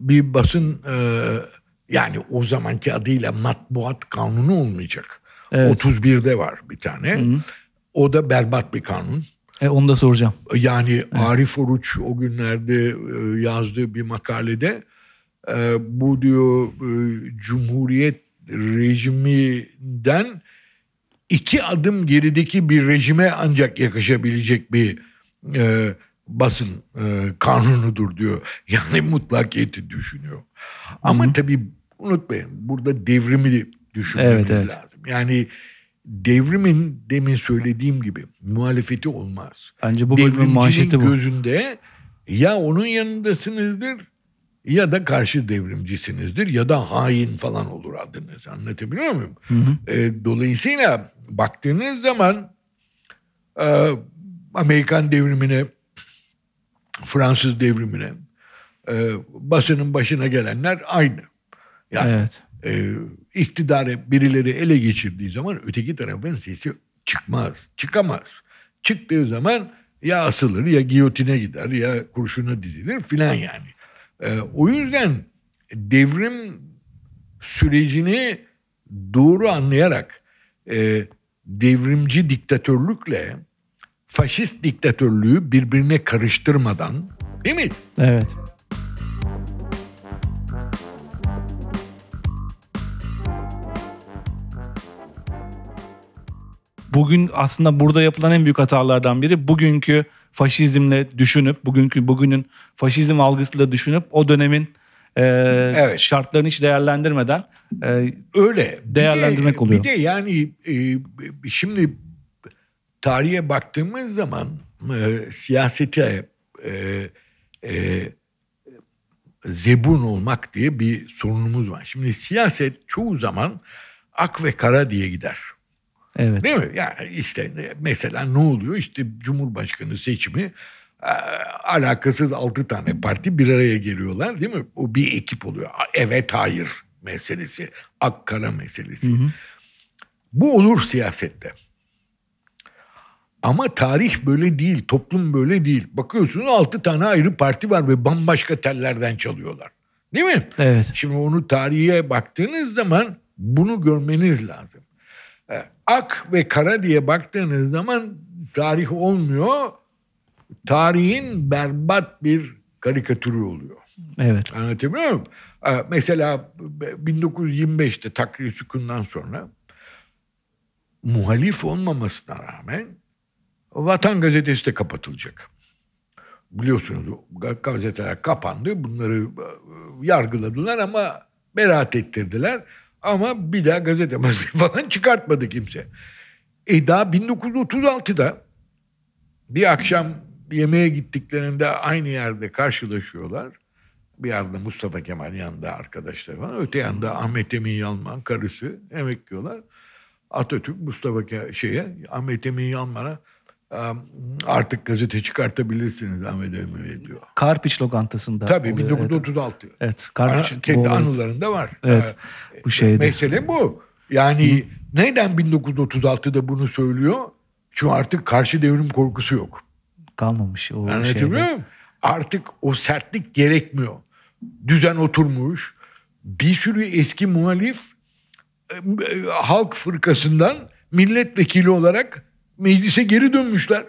bir basın e, yani o zamanki adıyla matbuat kanunu olmayacak. Evet. 31'de var bir tane. O da berbat bir kanun. E, onu da soracağım. Yani Arif Oruç o günlerde e, yazdığı bir makalede e, bu diyor e, Cumhuriyet rejiminden iki adım gerideki bir rejime ancak yakışabilecek bir e, basın e, kanunudur diyor. Yani mutlakiyeti düşünüyor. Ama tabii unutmayın burada devrimi de düşünmemiz Evet, evet. lazım. Yani devrimin demin söylediğim gibi muhalefeti olmaz. Bence bu bölümün manşeti bu. gözünde ya onun yanındasınızdır ya da karşı devrimcisinizdir ya da hain falan olur adınız. Anlatabiliyor muyum? E, dolayısıyla baktığınız zaman e, Amerikan devrimine, Fransız devrimine, e, basının başına gelenler aynı. Yani Evet. e, iktidarı birileri ele geçirdiği zaman öteki tarafın sesi çıkmaz, çıkamaz. Çıktığı zaman ya asılır ya giyotine gider ya kurşuna dizilir filan yani. E, o yüzden devrim sürecini doğru anlayarak e, devrimci diktatörlükle faşist diktatörlüğü birbirine karıştırmadan değil mi? Evet. Bugün aslında burada yapılan en büyük hatalardan biri bugünkü faşizmle düşünüp bugünkü bugünün faşizm algısıyla düşünüp o dönemin e, Evet. şartlarını hiç değerlendirmeden e, Öyle. Bir Değerlendirmek de, oluyor. Bir de yani e, şimdi tarihe baktığımız zaman e, siyasete e, e, zebun olmak diye bir sorunumuz var. Şimdi siyaset çoğu zaman ak ve kara diye gider. evet Değil mi? Yani işte mesela ne oluyor? İşte Cumhurbaşkanı seçimi e, alakasız altı tane parti bir araya geliyorlar değil mi? O bir ekip oluyor. Evet hayır meselesi. Ak kara meselesi. Bu olur siyasette. Ama tarih böyle değil, toplum böyle değil. Bakıyorsunuz altı tane ayrı parti var ve bambaşka tellerden çalıyorlar. Değil mi? evet Şimdi onu tarihe baktığınız zaman bunu görmeniz lazım. E, Ak ve kara diye baktığınız zaman tarih olmuyor. Tarihin berbat bir karikatürü oluyor. evet Anlatabiliyor muyum? E, Mesela 1925'te Takrir Sükun'dan sonra muhalif olmamasına rağmen Vatan Gazetesi de kapatılacak. Biliyorsunuz gazeteler kapandı. Bunları e, yargıladılar ama beraat ettirdiler. Ama bir daha gazete falan çıkartmadı kimse. E daha 1936'da bir akşam yemeğe gittiklerinde aynı yerde karşılaşıyorlar. Bir yerde Mustafa Kemal yanında arkadaşlar falan. Öte yanda Ahmet Emin Yalman karısı yemek yiyorlar. Atatürk Mustafa Ke- şeye Ahmet Emin Yalman'a "Am, artık gazete çıkartabilirsiniz Ahmet diyor. Karpiç lokantasında Tabii oluyor, 1936. Evet, evet Ana- Karpiç kendi bu olay- anılarında var. Evet, Ee, bu şeyde. Mesele bu. Yani neden 1936'da bunu söylüyor? Çünkü artık karşı devrim korkusu yok. kalmamış o Anlatabiliyor şeyde. muyum? Artık o sertlik gerekmiyor. Düzen oturmuş. Bir sürü eski muhalif e, halk fırkasından milletvekili olarak meclise geri dönmüşler.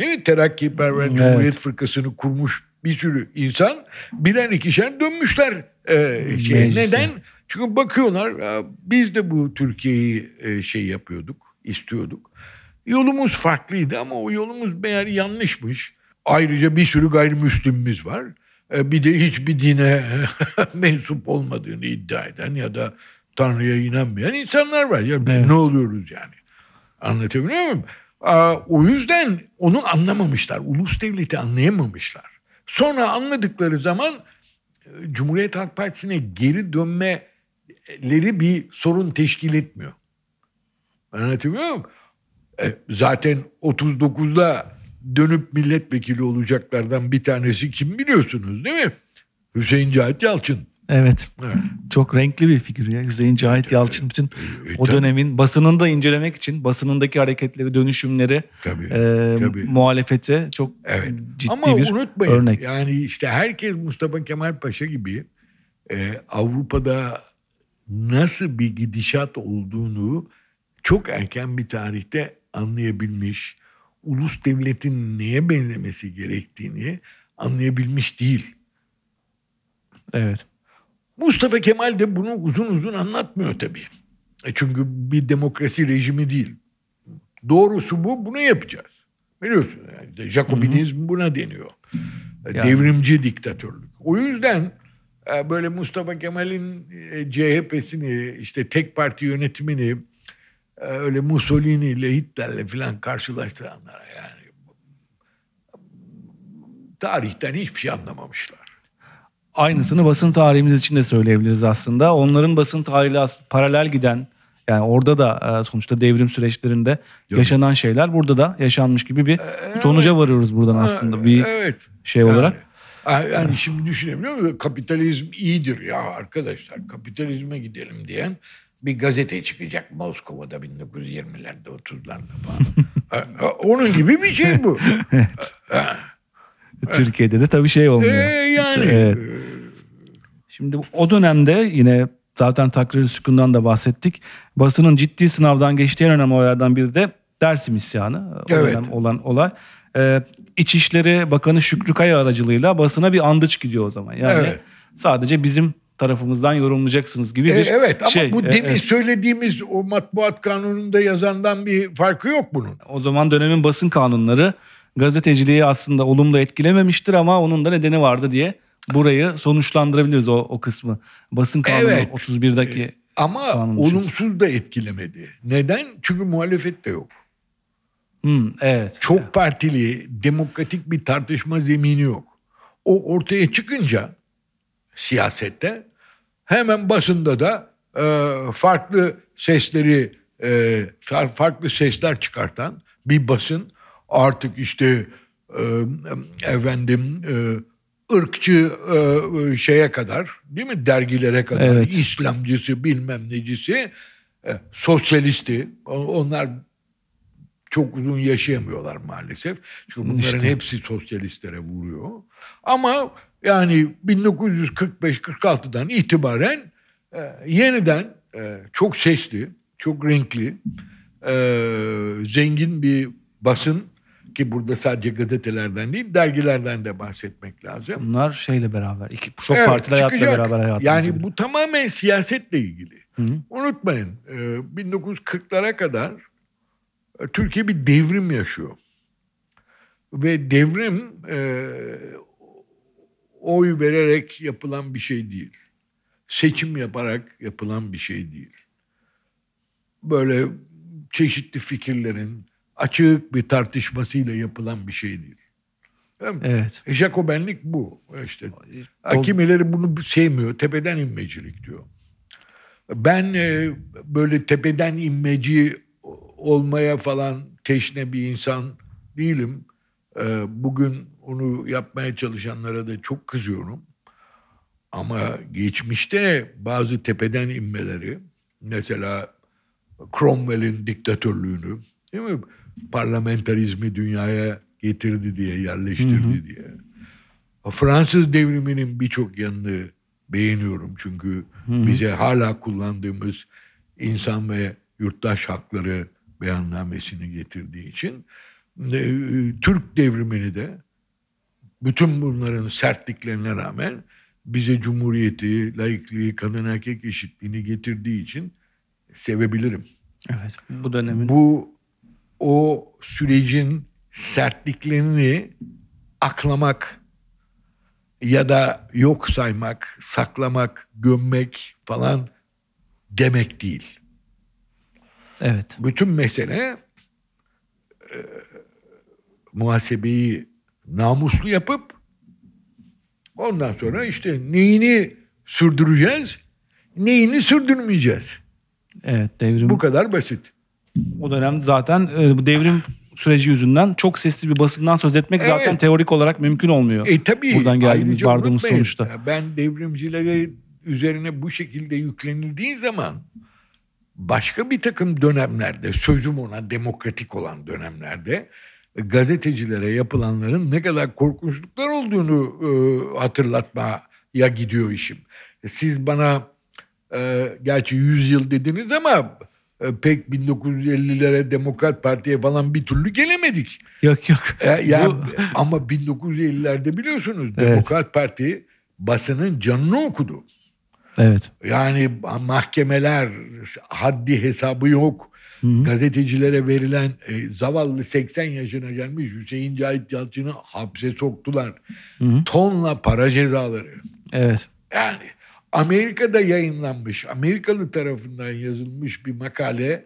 Değil mi? Terakkiperver Evet. Cumhuriyet Fırkası'nı kurmuş bir sürü insan birer ikişer dönmüşler. E, şey. Meclise. Neden? Çünkü bakıyorlar "Ya biz de bu Türkiye'yi e, şey yapıyorduk, istiyorduk. Yolumuz farklıydı ama o yolumuz meğer yanlışmış. Ayrıca bir sürü gayrimüslimimiz var. E, Bir de hiçbir dine mensup olmadığını iddia eden ya da Tanrı'ya inanmayan insanlar var. Ya Evet. ne oluyoruz yani? Anlatabiliyor muyum? O yüzden onu anlamamışlar. Ulus devleti anlayamamışlar. Sonra anladıkları zaman e, Cumhuriyet Halk Partisi'ne geri dönmeleri bir sorun teşkil etmiyor. Anlatabiliyor muyum? E, zaten 39'da dönüp milletvekili olacaklardan bir tanesi kim biliyorsunuz değil mi? Hüseyin Cahit Yalçın. Evet. Evet. Çok renkli bir figür ya. Hüseyin Cahit Yalçın bütün E, o tabii, dönemin basınını da incelemek için basınındaki hareketleri, dönüşümleri, tabii. e, tabii. muhalefeti çok Evet. ciddi Ama bir unutmayın örnek. yani işte herkes Mustafa Kemal Paşa gibi e, Avrupa'da nasıl bir gidişat olduğunu çok erken bir tarihte anlayabilmiş. Ulus devletin neye benzemesi gerektiğini anlayabilmiş değil. Evet. Mustafa Kemal de bunu uzun uzun anlatmıyor tabii. E çünkü bir demokrasi rejimi değil. Doğrusu bu, bunu yapacağız. Biliyorsun yani Jakobinizm buna deniyor. E, Yani. Devrimci diktatörlük. O yüzden e, böyle Mustafa Kemal'in e, CHP'sini, işte tek parti yönetimini öyle Mussolini ile Hitler'le falan karşılaştıranlara yani tarihten hiçbir şey anlamamışlar. Aynısını basın tarihimiz için de söyleyebiliriz aslında. Onların basın tarihiyle paralel giden yani orada da e, sonuçta devrim süreçlerinde Yok. yaşanan şeyler burada da yaşanmış gibi bir sonuca varıyoruz buradan aslında bir evet. şey olarak. Yani, yani şimdi düşünebiliyor musun? Kapitalizm iyidir ya arkadaşlar. Kapitalizme gidelim diyen bir gazete çıkacak Moskova'da 1920'lerde 30'larda falan. Onun gibi bir şey bu. Evet. Türkiye'de de tabii şey olmuyor. yani Evet. E, Şimdi o dönemde yine zaten takrir sükundan da bahsettik. Basının ciddi sınavdan geçtiği en önemli olaylardan biri de Dersim isyanı. Evet. olan olay. Ee, İçişleri Bakanı Şükrü Kaya aracılığıyla basına bir andıç gidiyor o zaman. Yani Evet. sadece bizim tarafımızdan yorumlayacaksınız gibi e, bir evet ama şey. bu E, demin evet. söylediğimiz o matbuat kanununda yazandan bir farkı yok bunun. O zaman dönemin basın kanunları gazeteciliği aslında olumlu etkilememiştir ama onun da nedeni vardı diye burayı sonuçlandırabiliriz o, o kısmı. Basın kanunu Evet. 31'daki Ama Kanun olumsuz da etkilemedi. Neden? Çünkü muhalefet de yok. Hmm, evet. Çok partili, demokratik bir tartışma zemini yok. O ortaya çıkınca siyasette hemen basında da e, farklı sesleri e, far- farklı sesler çıkartan bir basın artık işte e, efendim e, ırkçı e, şeye kadar değil mi dergilere kadar Evet. İslamcısı bilmem necisi e, sosyalisti onlar çok uzun yaşayamıyorlar maalesef. Çünkü bunların İşte. hepsi sosyalistlere vuruyor. Ama yani 1945-46'dan itibaren e, yeniden e, çok sesli, çok renkli, e, zengin bir basın ki burada sadece gazetelerden değil dergilerden de bahsetmek lazım. Bunlar şeyle beraber. iki çok Evet, partili hayatla beraber hayatımızı. Yani bu tamamen siyasetle ilgili. Hı. Unutmayın e, 1940'lara kadar e, Türkiye bir devrim yaşıyor. Ve devrim e, oy vererek yapılan bir şey değil. Seçim yaparak yapılan bir şey değil. Böyle çeşitli fikirlerin açık bir tartışmasıyla yapılan bir şey değil. Değil mi? Evet. E, Jacobenlik bu. İşte Ha, Kimileri bunu sevmiyor. Tepeden inmecilik diyor. Ben e, böyle tepeden inmeci olmaya falan teşne bir insan değilim. E, bugün onu yapmaya çalışanlara da çok kızıyorum. Ama geçmişte bazı tepeden inmeleri mesela Cromwell'in diktatörlüğünü değil mi? Parlamenterizmi dünyaya getirdi diye, yerleştirdi diye. Fransız devriminin birçok yanını beğeniyorum çünkü bize hala kullandığımız insan ve yurttaş hakları beyannamesini getirdiği için e, Türk devrimini de bütün bunların sertliklerine rağmen bize cumhuriyeti, laikliği, kadın erkek eşitliğini getirdiği için sevebilirim. Evet. Bu dönemin Bu o sürecin sertliklerini aklamak ya da yok saymak, saklamak, gömmek falan demek değil. evet. Bütün mesele e, muhasebeyi namuslu yapıp ondan sonra işte neyini sürdüreceğiz, neyini sürdürmeyeceğiz. Evet, devrim Bu kadar basit. O dönem zaten e, bu devrim süreci yüzünden çok sesli bir basından söz etmek zaten Evet. teorik olarak mümkün olmuyor. E tabii. Buradan geldiğimiz, vardığımız sonuçta. Ben devrimcilere üzerine bu şekilde yüklenildiği zaman başka bir takım dönemlerde, sözüm ona demokratik olan dönemlerde gazetecilere yapılanların ne kadar korkunçluklar olduğunu e, hatırlatmaya gidiyor işim. Siz bana e, gerçi 100 yıl dediniz ama e, pek 1950'lere Demokrat Parti'ye falan bir türlü gelemedik. Yok yok. E, ya Bu- ama 1950'lerde biliyorsunuz Evet. Demokrat Parti basının canını okudu. evet. Yani mahkemeler haddi hesabı yok. Gazetecilere verilen e, zavallı 80 yaşına gelmiş Hüseyin Cahit Yalçın'ı hapse soktular. hı. Tonla para cezaları. Evet. Yani Amerika'da yayınlanmış, Amerikalı tarafından yazılmış bir makale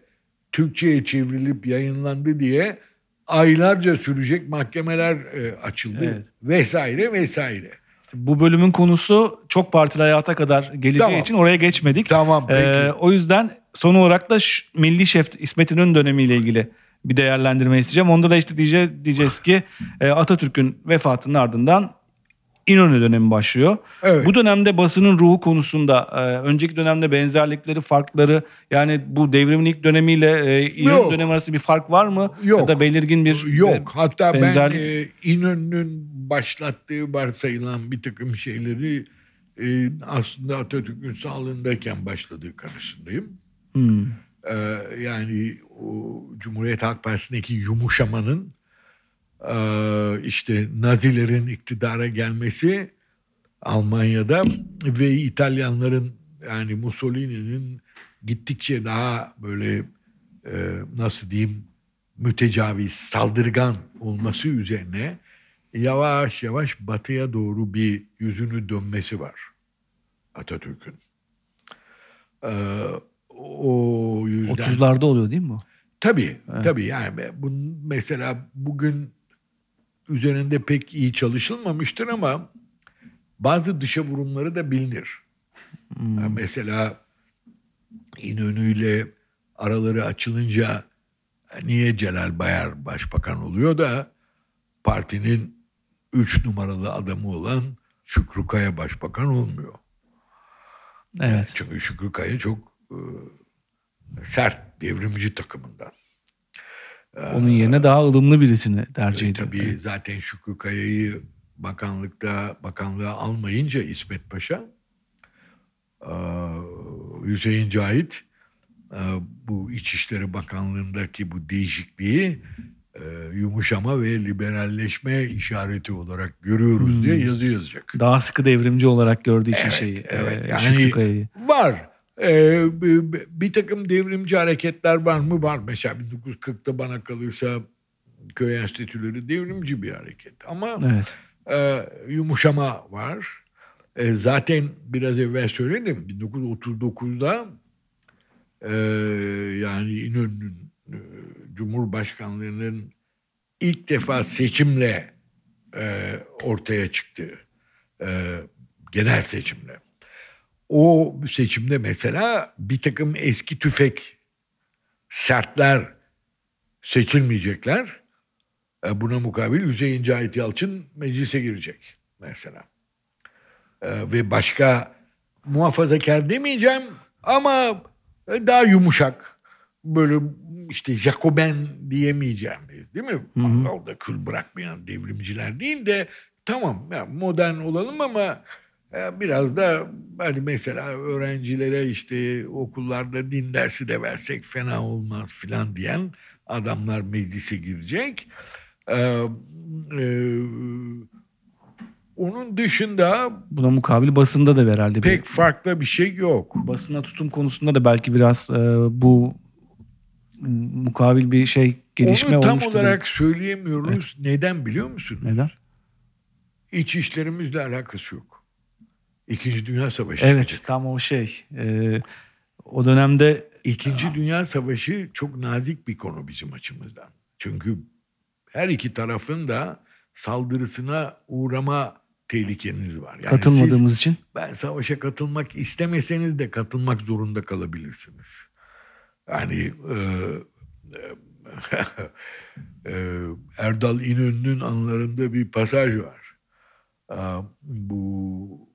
Türkçe'ye çevrilip yayınlandı diye aylarca sürecek mahkemeler e, açıldı Evet. vesaire vesaire. Bu bölümün konusu çok partili hayata kadar geleceği Tamam. için oraya geçmedik. Tamam peki. Ee, o yüzden son olarak da Milli Şef İsmet İnönü dönemiyle ilgili bir değerlendirme isteyeceğim. Onda da işte diyeceğiz, diyeceğiz ki e, Atatürk'ün vefatının ardından İnönü dönemi başlıyor. Evet. Bu dönemde basının ruhu konusunda e, önceki dönemde benzerlikleri, farkları yani bu devrimin ilk dönemiyle e, İnönü Yok. dönemi arasında bir fark var mı? Yok. Ya da belirgin bir Yok. Hatta benzerlik- ben e, İnönü'nün başlattığı varsayılan bir takım şeyleri e, aslında Atatürk'ün sağlığındayken başladığı kanısındayım. Hmm. Ee, yani o Cumhuriyet Halk Partisi'ndeki yumuşamanın e, işte Nazilerin iktidara gelmesi Almanya'da ve İtalyanların yani Mussolini'nin gittikçe daha böyle e, nasıl diyeyim mütecaviz, saldırgan olması üzerine yavaş yavaş batıya doğru bir yüzünü dönmesi var Atatürk'ün. Ee, o yüzden 30'larda oluyor değil mi bu? tabii tabii yani bu mesela bugün üzerinde pek iyi çalışılmamıştır ama bazı dışa vurumları da bilinir. Hmm. Ya mesela İnönü'yle araları açılınca niye Celal Bayar başbakan oluyor da partinin üç numaralı adamı olan Şükrü Kaya başbakan olmuyor. Evet. Çünkü Şükrü Kaya çok e, sert devrimci takımından. Onun yerine daha ılımlı birisini tercih E, ediyor. tabii zaten Şükrü Kaya'yı bakanlıkta bakanlığa almayınca İsmet Paşa e, Hüseyin Cahit e, bu İçişleri Bakanlığı'ndaki bu değişikliği yumuşama ve liberalleşme işareti olarak görüyoruz Hmm. diye yazı yazacak. Daha sıkı devrimci olarak gördüğü için Evet, şeyi. evet. Yani- Şükrü Kaya'yı. Var. Ee, bir, takım devrimci hareketler var mı? Var. Mesela 1940'ta bana kalırsa köy enstitüleri devrimci bir hareket. Ama Evet. e, yumuşama var. E, zaten biraz evvel söyledim. 1939'da e, yani İnönü'nün e, Cumhurbaşkanlığının ilk defa seçimle e, ortaya çıktığı e, genel seçimle. O seçimde mesela bir takım eski tüfek sertler seçilmeyecekler. E, Buna mukabil Hüseyin Cahit Yalçın meclise girecek mesela. E, Ve başka muhafazakar demeyeceğim ama daha yumuşak böyle işte Jacoben diyemeyeceğim değil mi? Orada kül bırakmayan devrimciler değil de tamam ya modern olalım ama e, biraz da hani mesela öğrencilere işte okullarda din dersi de versek fena olmaz filan diyen adamlar meclise girecek. Ee, e, onun dışında Buna mukabil basında da herhalde pek bir farklı bir şey yok. basına tutum konusunda da belki biraz e, bu mukabil bir şey gelişme Onu tam olmuştur. olarak söyleyemiyoruz. Neden biliyor musun? Neden? İç işlerimizle alakası yok. İkinci Dünya Savaşı. Evet tam o şey. E, o dönemde İkinci Dünya Savaşı çok nazik bir konu bizim açımızdan. Çünkü her iki tarafın da saldırısına uğrama tehlikeniz var. Yani katılmadığımız için siz, ben savaşa katılmak istemeseniz de katılmak zorunda kalabilirsiniz. Yani e, e, e, Erdal İnönü'nün anılarında bir pasaj var. E, bu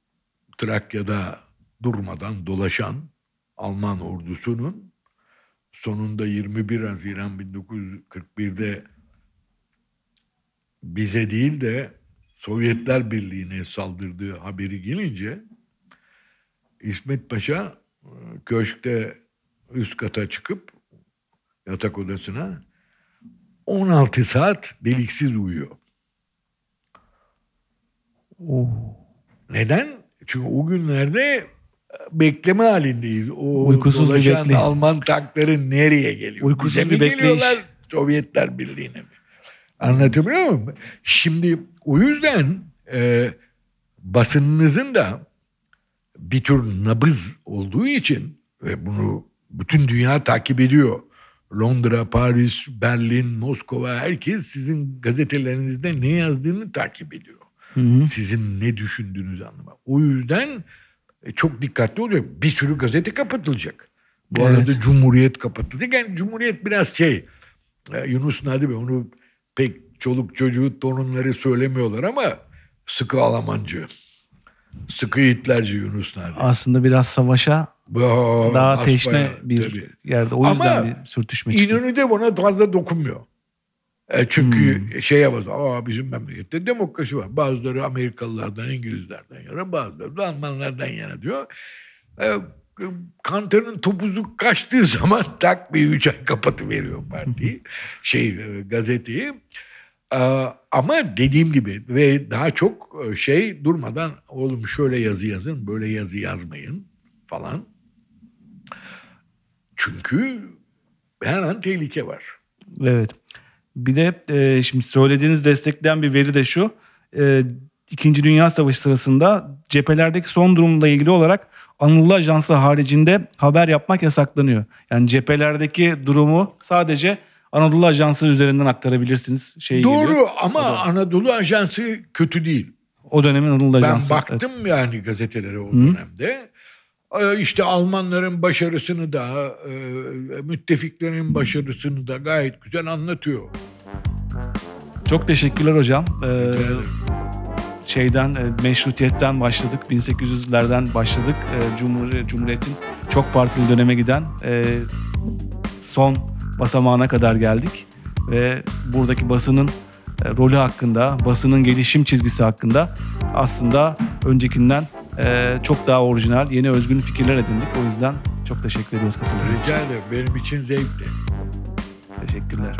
Trakya'da durmadan dolaşan Alman ordusunun sonunda 21 Haziran 1941'de bize değil de Sovyetler Birliği'ne saldırdığı haberi gelince İsmet Paşa e, köşkte üst kata çıkıp yatak odasına 16 saat deliksiz uyuyor. oh, Neden? Çünkü o günlerde e, bekleme halindeyiz. O Uykusuz bir bekleyin. Alman tankları nereye geliyor? Uykusuz Bize bir bekleyiş. geliyorlar Sovyetler Birliği'ne mi? Anlatabiliyor muyum? Şimdi o yüzden e, basınınızın da bir tür nabız olduğu için ve bunu bütün dünya takip ediyor. Londra, Paris, Berlin, Moskova herkes sizin gazetelerinizde ne yazdığını takip ediyor hı hı. sizin ne düşündüğünüzü anlamak. O yüzden e, çok dikkatli olacak. Bir sürü gazete kapatılacak. Bu Evet. arada Cumhuriyet kapatılacak. Yani Cumhuriyet biraz şey e, Yunus Nadi Bey onu pek çoluk çocuğu torunları söylemiyorlar ama sıkı Almancı. Sıkı Hitlerci Yunus Nadi. aslında biraz savaşa Ba- daha teşne bir tabii. yerde. O yüzden Ama bir sürtüşme çıkıyor. İnönü de buna fazla dokunmuyor. E çünkü Hmm. şey yapaz, aa bizim memlekette demokrasi var. Bazıları Amerikalılardan, İngilizlerden yana, bazıları da Almanlardan yana diyor. E, Kantar'ın topuzu kaçtığı zaman tak bir üç ay kapatıveriyor partiyi, şey e, gazeteyi. E, ama dediğim gibi ve daha çok e, şey durmadan oğlum şöyle yazı yazın, böyle yazı yazmayın falan. Çünkü her an tehlike var. Evet. Bir de e, şimdi söylediğiniz destekleyen bir veri de şu. e, İkinci Dünya Savaşı sırasında cephelerdeki son durumla ilgili olarak Anadolu Ajansı haricinde haber yapmak yasaklanıyor. Yani cephelerdeki durumu sadece Anadolu Ajansı üzerinden aktarabilirsiniz. Şey Doğru geliyor. ama Anadolu Ajansı kötü değil. O dönemin Anadolu Ben Ajansı. baktım yani gazetelere o dönemde. Ee, İşte Almanların başarısını da, e, müttefiklerin başarısını da gayet güzel anlatıyor. Çok teşekkürler hocam. Ee, şeyden e, meşrutiyetten başladık. 1800'lerden başladık. E, Cumhur, Cumhuriyet'in çok partili döneme giden e, son basamağına kadar geldik. Ve buradaki basının rolü hakkında, basının gelişim çizgisi hakkında aslında öncekinden e, çok daha orijinal, yeni özgün fikirler edindik. O yüzden çok teşekkür ediyoruz katıldığınız için. Rica ederim. Benim için zevkti. Teşekkürler.